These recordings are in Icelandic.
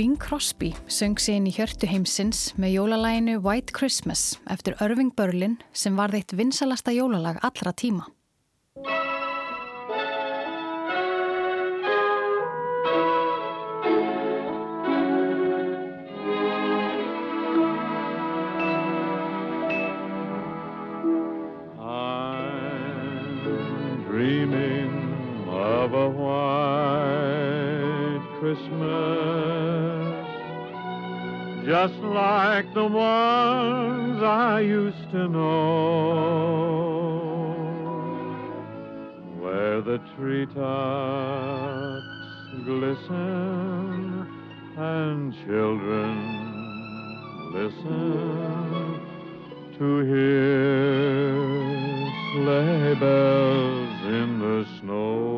Bing Crosby söng sín í hjörtu heimsins með jólalæginu White Christmas eftir Irving Berlin sem var þeitt vinsalasta jólalag allra tíma. The ones I used to know, where the treetops glisten and children listen to hear sleigh bells in the snow.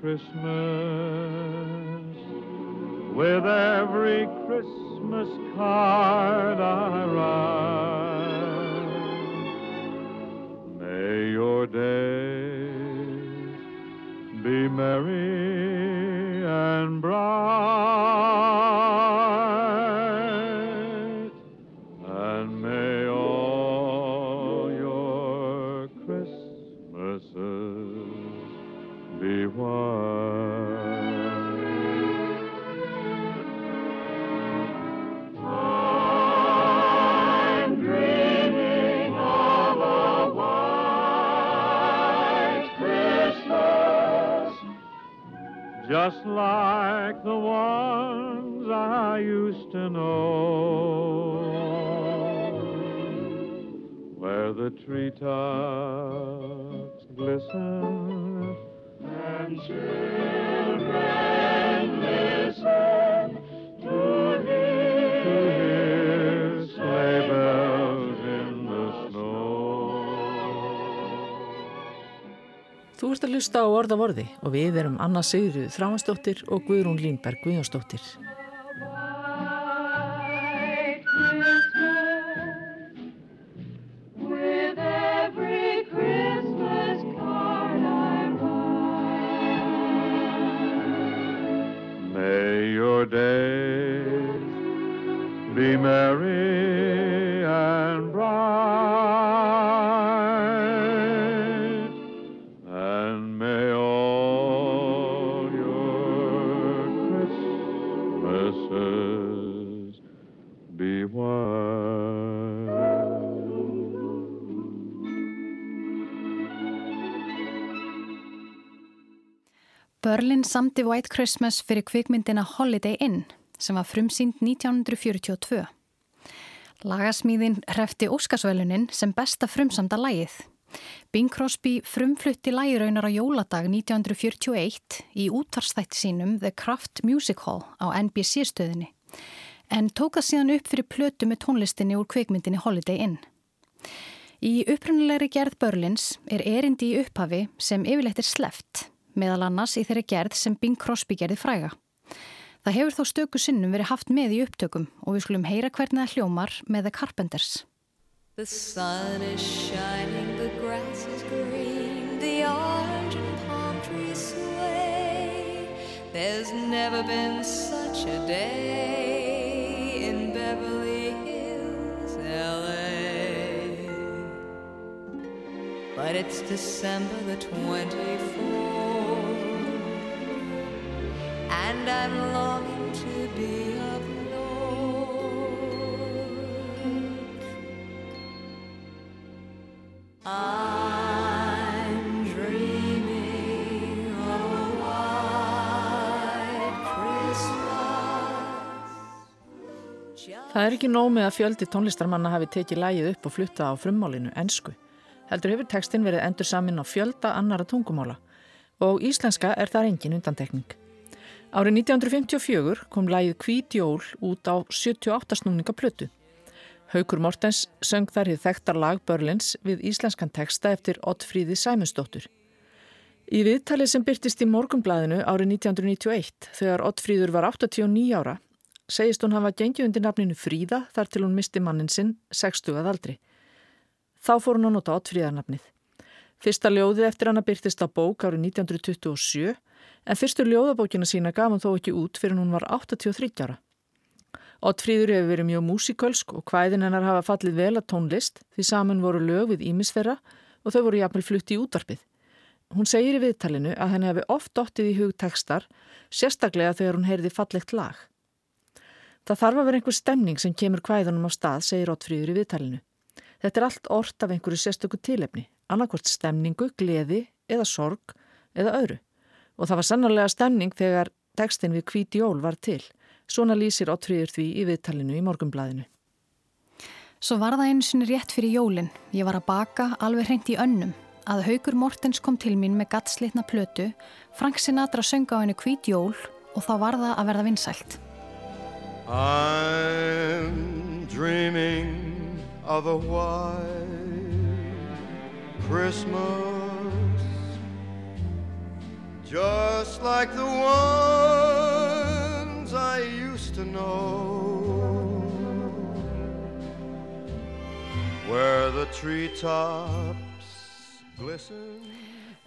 Christmas. With every Christmas card I write, may your days be merry and bright, just like the ones I used to know, where the treetops hlusta á orða vorði og við erum Anna Sigurður Þráhansdóttir og Guðrún Línberg Guðjónsdóttir. Berlin samti White Christmas fyrir kvikmyndina Holiday Inn sem var frumsýnd 1942. Lagasmíðin hrefti Óskarsvælunin sem besta frumsamda lægið. Bing Crosby frumflutti lægiraunar á jóladag 1941 í útvarstætti sínum The Kraft Music Hall á NBC stöðinni en tók það síðan upp fyrir plötu með tónlistinni úr kvikmyndinni Holiday Inn. Í upprunalegri gerð Berlins er erindi í upphafi sem yfirleitt er sleft meðal annars í þeirri gerð sem Bing Crosby gerði fræga. Það hefur þó stöku sinnum verið haft með í upptökum og við skulum heyra hvernig það hljómar með The Carpenters. The sun is shining, the grass is green, the orange and palm trees sway. There's never been such a day in Beverly Hills, LA. But it's December the 24th, and I'm longing to be up north. I'm dreaming of a white Christmas. Það er ekki nóg með að fjöldi tónlistarmanna hafi tekið lægið upp og flutta á frummálinu ensku. Heldur hefur textin verið endur samin á fjölda annara tungumála og íslenska er þar engin undantekning. Árið 1954 kom lægið Hvít jól út á 78 snúninga plötu. Haukur Mortens söng þar hið þekktar lag Börlins við íslenskan texta eftir Oddfríði Sæmundsdóttur. Í viðtalið sem byrtist í morgumblæðinu árið 1991 þegar Oddfríður var 89 ára segist hún hafa gengið undir nafninu Fríða þar til hún misti mannin sinn 60 að aldri. Þá fór hún að nota oddfríðarnafnið. Fyrsta ljóðið eftir hana byrtist á bók árið 1927 en fyrstu ljóðabókina sína gaf hún þó ekki út fyrir hún var 83 ára. Oddfríður hefur verið mjög músikölsk og hvæðin hennar hafa fallið vel að tónlist því saman voru lög við ímisferra og þau voru jafnvel flutti í útvarpið. Hún segir í viðtalinu að henni hefði oft dottið í hugtekstar, sérstaklega þegar hún heyrði fallegt lag. Það þarf að vera einhver stemning sem kemur hvæðunum á stað, segir Oddfríður í viðtalinu. Þetta er allt orrt af einhverju sérstöku tilefni, annarkvort stemningu, gleði eða sorg eða öðru. Og það var sannarlega stemning þegar tekstin við Kvíti Jól var til. Svona lýsir Oddfríður því í viðtalinu í morgumblæðinu. Svo var það einu sinni rétt fyrir jólinn. Ég var að baka alveg hreint í önnum að Haugur Mortens kom til mín með gatslitna plötu, Frank Sinatra söng á henni hvít jól og þá var það að verða vinsælt. I'm dreaming of a white Christmas. Just like the ones I used to know. Where the treetops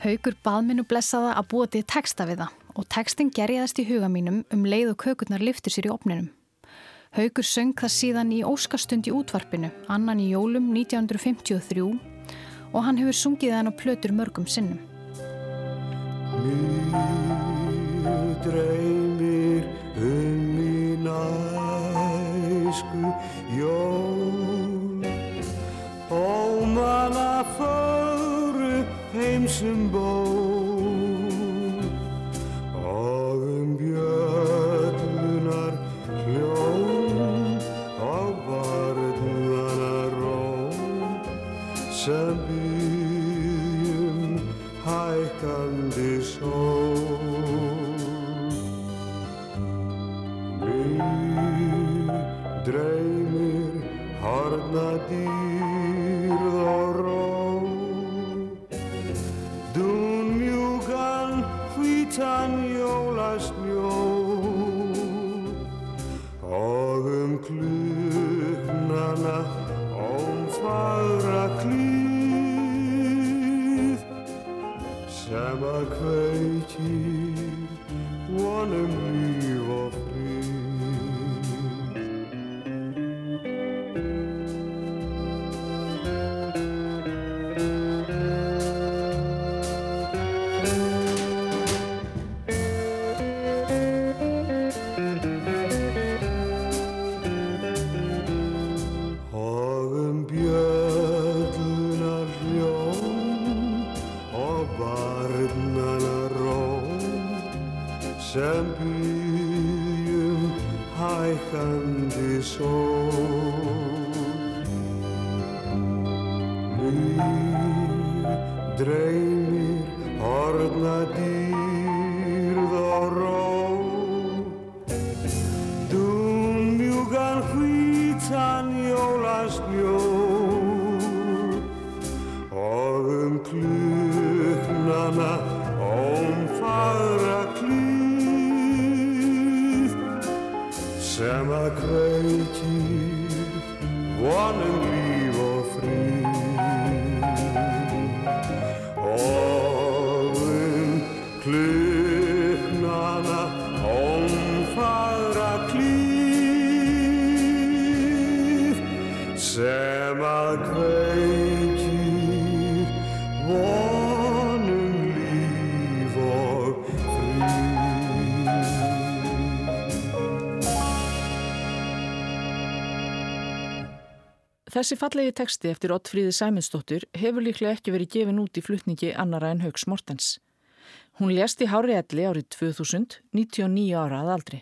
Haugur bað minn og blessaða að búa til texta við það. Og textin gerjaðist í huga mínum um leið og kökurnar liftur sér í opninum. Haugur söng það síðan í óskastund í útvarpinu, annan í jólum 1953 og hann hefur sungið hann á plötur mörgum sinnum. Mér dreymir um mín æsku jól og manna föru heim sem warning you. Þessi fallegi teksti eftir Ottfríði Sæminsdóttur hefur líklega ekki verið gefin út í flutningi annara en Haugs Mortens. Hún lést í Hári Elli árið 2000, 99 ára að aldri.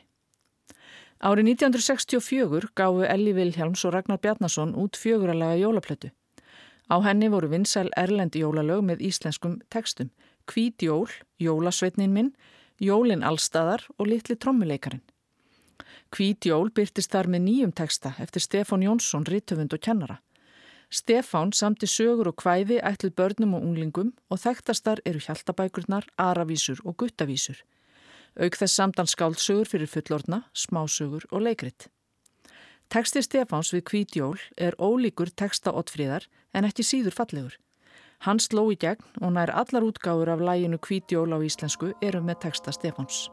Árið 1964 gáfu Elli Vilhjálms og Ragnar Bjarnason út fjöguralega jólaplötu. Á henni voru vinsæl erlendi jólalög með íslenskum tekstum, Hvít jól, Jólasveitnin minn, Jólin allstaðar og Littli trommuleikarin. Hvít jól byrtist þar með nýjum teksta eftir Stefán Jónsson, rittöfund og kennara. Stefán samti sögur og kvæði ætlið börnum og unglingum og þekktastar eru hjaltabækurnar, aravísur og guttavísur. Auk þess samdan skáldsögur fyrir fullorna, smásögur og leikrit. Teksti Stefáns við Kvítjól er ólíkur teksta Ottfríðar en ekki síður fallegur. Hann sló í gegn og nær allar útgáður af læginu Kvítjól á íslensku eru með teksta Stefáns.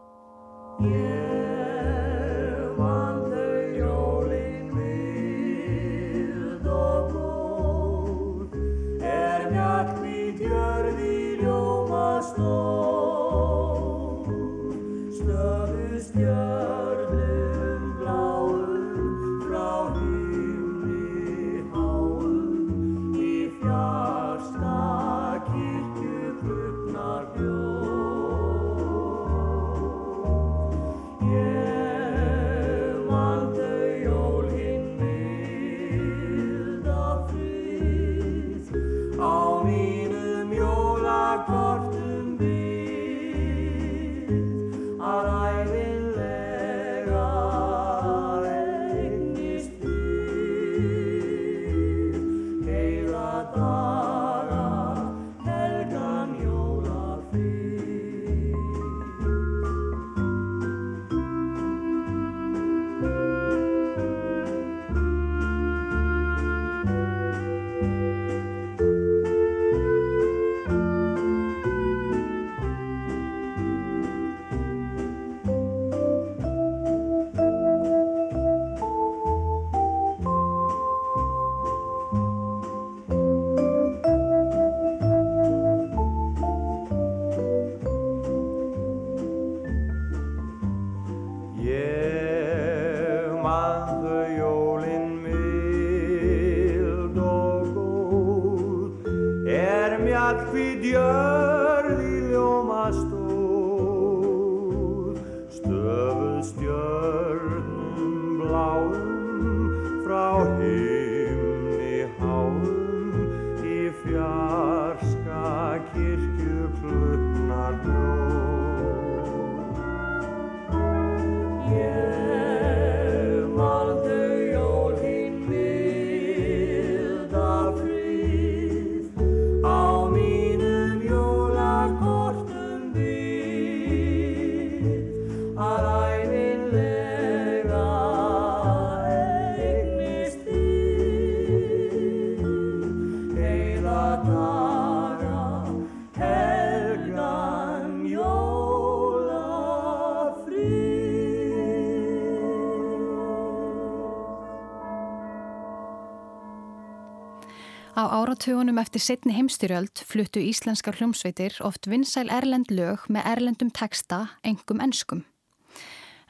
Áratugunum eftir setni heimstyrjöld fluttu íslenskar hljómsveitir oft vinsæl erlend lög með erlendum teksta, engum enskum.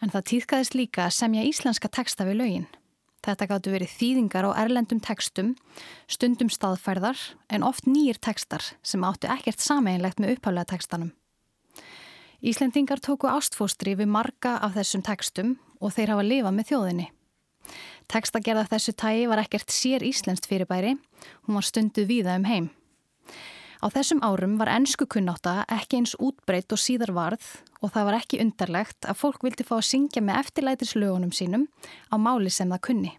En það týðkaðist líka að semja íslenska teksta við lögin. Þetta gáttu verið þýðingar á erlendum tekstum, stundum staðfærðar en oft nýjir tekstar sem áttu ekkert sameinlegt með upphaflega tekstanum. Íslendingar tóku ástfóstri við marga af þessum tekstum og þeir hafa lifað með þjóðinni. Tekstagerða þessu tægi var ekkert sér íslenskt fyrirbæri, hún var stundu víða um heim. Á þessum árum var ennsku kunnáta ekki eins útbreytt og síðar varð og það var ekki undarlegt að fólk vildi fá að syngja með eftirlætislögunum sínum á máli sem það kunni.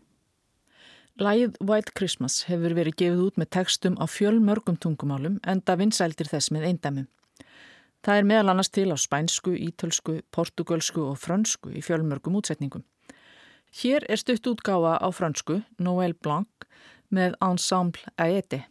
Læð White Christmas hefur verið gefið út með tekstum á fjölmörgum tungumálum enda vinsældir þess með eindæmum. Það er meðal annars til á spænsku, ítölsku, portugalsku og frönsku í fjölmörgum útsetningum. Hér er stutt útgáfa á fransku, Noël Blanc, með Ensemble Aete.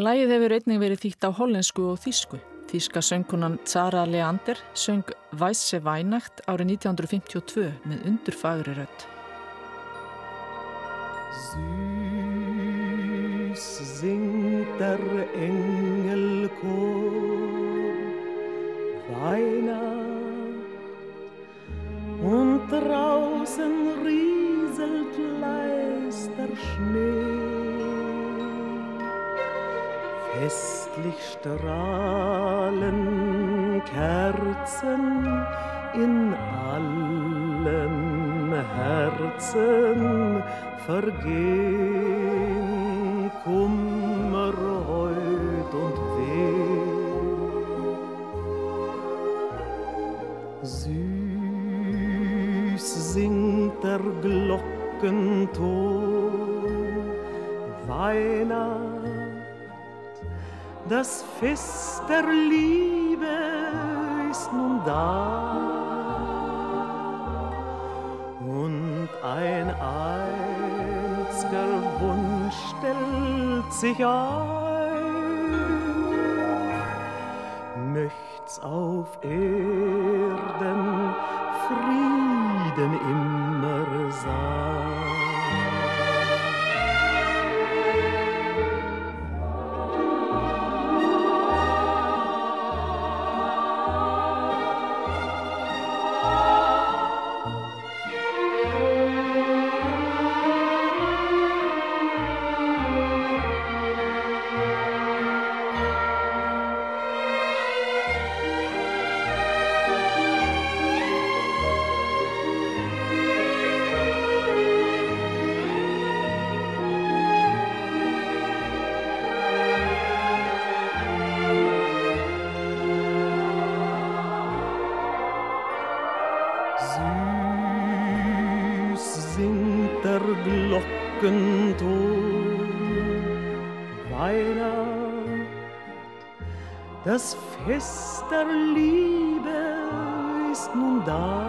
Lægið hefur einnig verið þýtt á hollensku og þísku. Þíska söngkunan Zara Leander söng Weisse Weihnacht árið 1952 með undurfagri rött. Süß singt der Engelchor Weihnacht Festlich strahlen Kerzen in allen Herzen vergehen Kummer heut und weh. Süß singt der Glockenton Weihnacht das Fest der Liebe ist nun da und ein einziger Wunsch stellt sich ein, möcht's auf Erden Frieden immer sein. Glockenton Weihnacht, das Fest der Liebe ist nun da.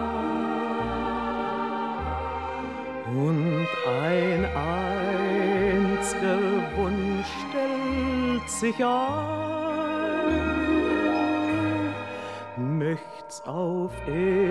Und ein einziger Wunsch stellt sich ein, möcht's auf Erden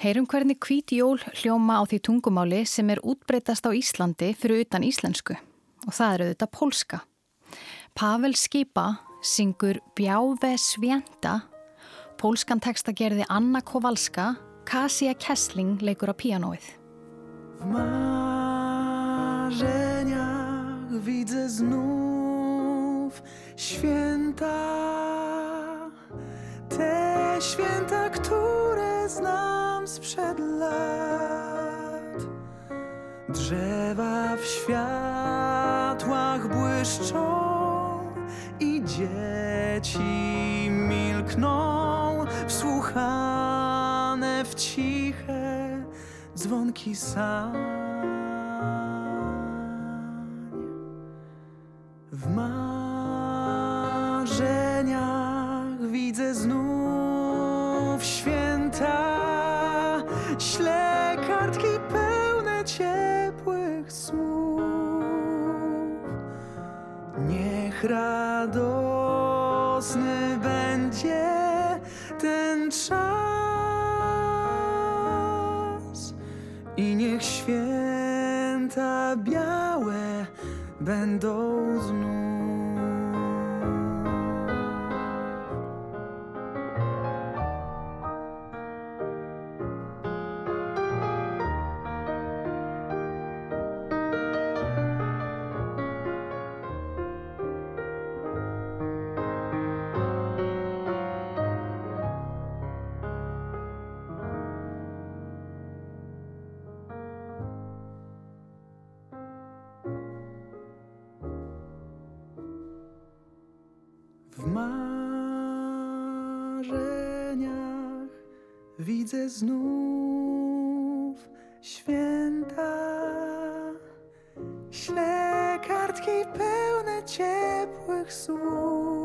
Heyrum hvernig hvít jól hljóma á því tungumáli sem er útbreytast á Íslandi fyrir utan íslensku og það eru þetta pólska. Pavel Skipa syngur Bjáve Svjenta, pólskan teksta gerði Anna Kowalska, Kasia Kessling leikur á píanóið. W marzeniach widzę znów święta, te święta, które znam sprzed lat. Drzewa w światłach błyszczą i dzieci milkną, wsłuchane w ciche dzwonki sań. Niech radosny będzie ten czas. I niech święta białe będą W marzeniach widzę znów święta, wyślę kartki pełne ciepłych słów.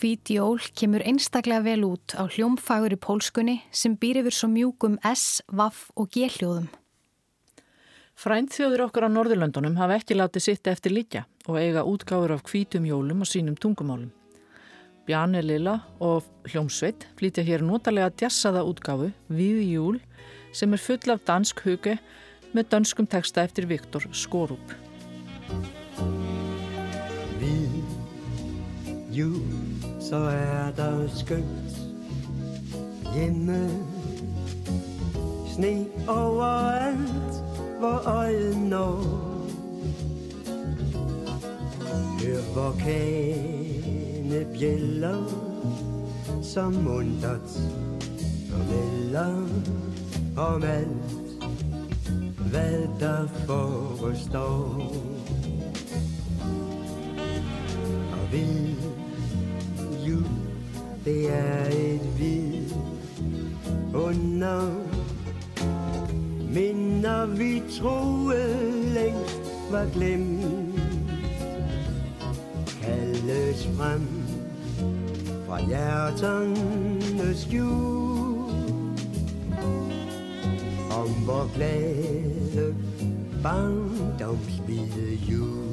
Hvít jól kemur einstaklega vel út á hljómfagur í pólskunni sem býr yfir svo mjúkum S, Vaff og G-hljóðum. Frændþjóður okkar á Norðurlöndunum hafa ekki látið sitt eftir líka og eiga útgáður af hvítum jólum og sínum tungumálum. Bjarni Lilla og Hljómsveit flytja hér notalega djassaða útgáfu Við júl sem er full af dansk huge með danskum texta eftir Viktor Skorup. Hvid jul, så er der skønt hjemme. Sne overalt, hvor øjet når. Hør hvor vokane bjæller, som muntert fortæller om alt, hvad der forestår. Og vil det er et hvid under Minder vi troede længst var glemt. Kaldes frem fra hjerterne skjul. Om hvor glade barndomsvide jul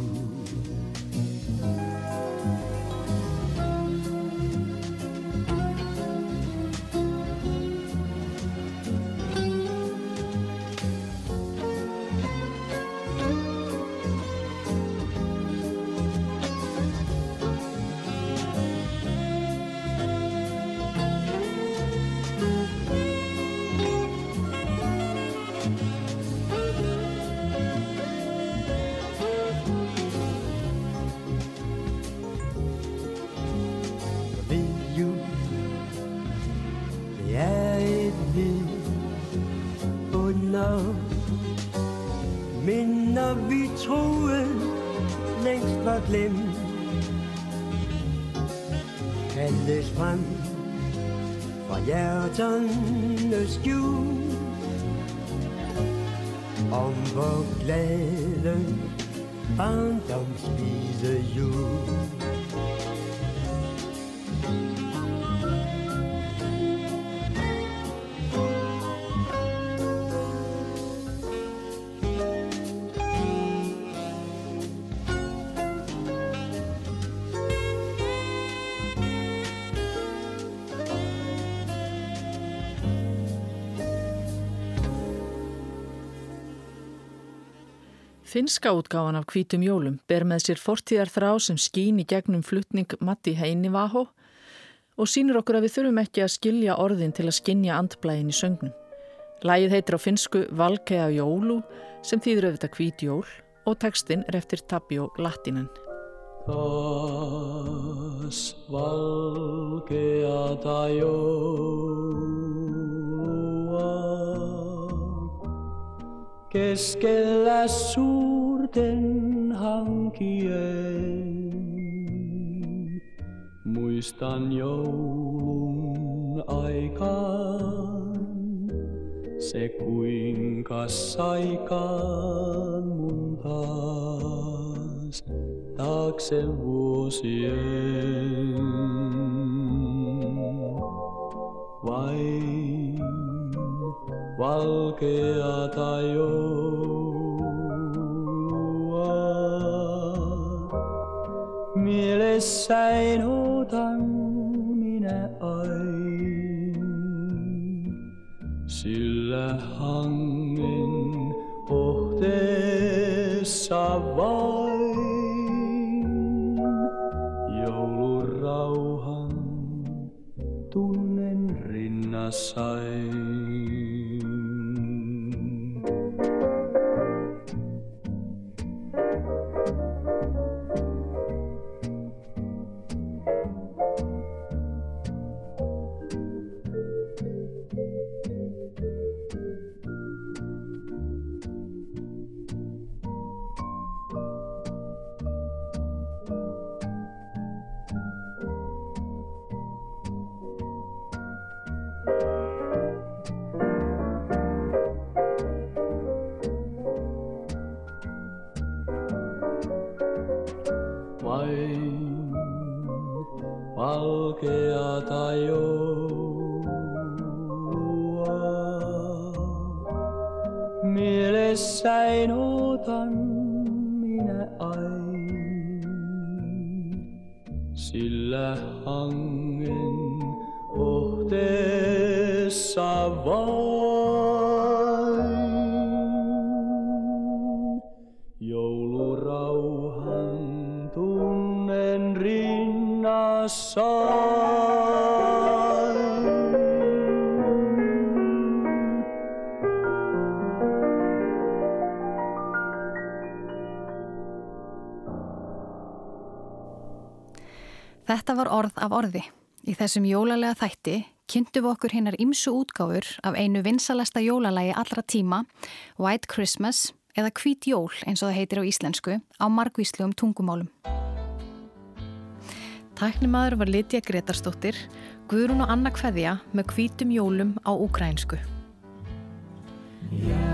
smog glæden Barndomsbise jul Finnska útgáfan af hvítum jólum ber með sér fortíðar þrá sem skín í gegnum flutning Matti Heinivaho og sínur okkur að við þurfum ekki að skilja orðin til að skinja andblæðin í söngnum. Lægið heitir á finsku Valkea Jólu sem þýður auðvitað hvít jól og textin er eftir Tapio Latinen. taas valkeata joulua. Keskellä suurten hankien muistan joulun aikaan. Se kuinka saikaan mun taas taakse vuosien. Vain valkeata joulua. Mielessäin otan minä aina sillä hangen ohteessa vain joulurauhan tunnen rinnassain. Rinnassaan. Þetta var orð af orði. Í þessum jólalega þætti kynntum við okkur hinnar ymsu útgáfur af einu vinsalesta jólalagi allra tíma, White Christmas eða Hvít jól eins og það heitir á íslensku, á margvíslegum tungumálum. Tæknimaður var Lidja Gretarsdóttir, Guðrún og Anna Kveðja með hvítum jólum á úkrænsku. Ja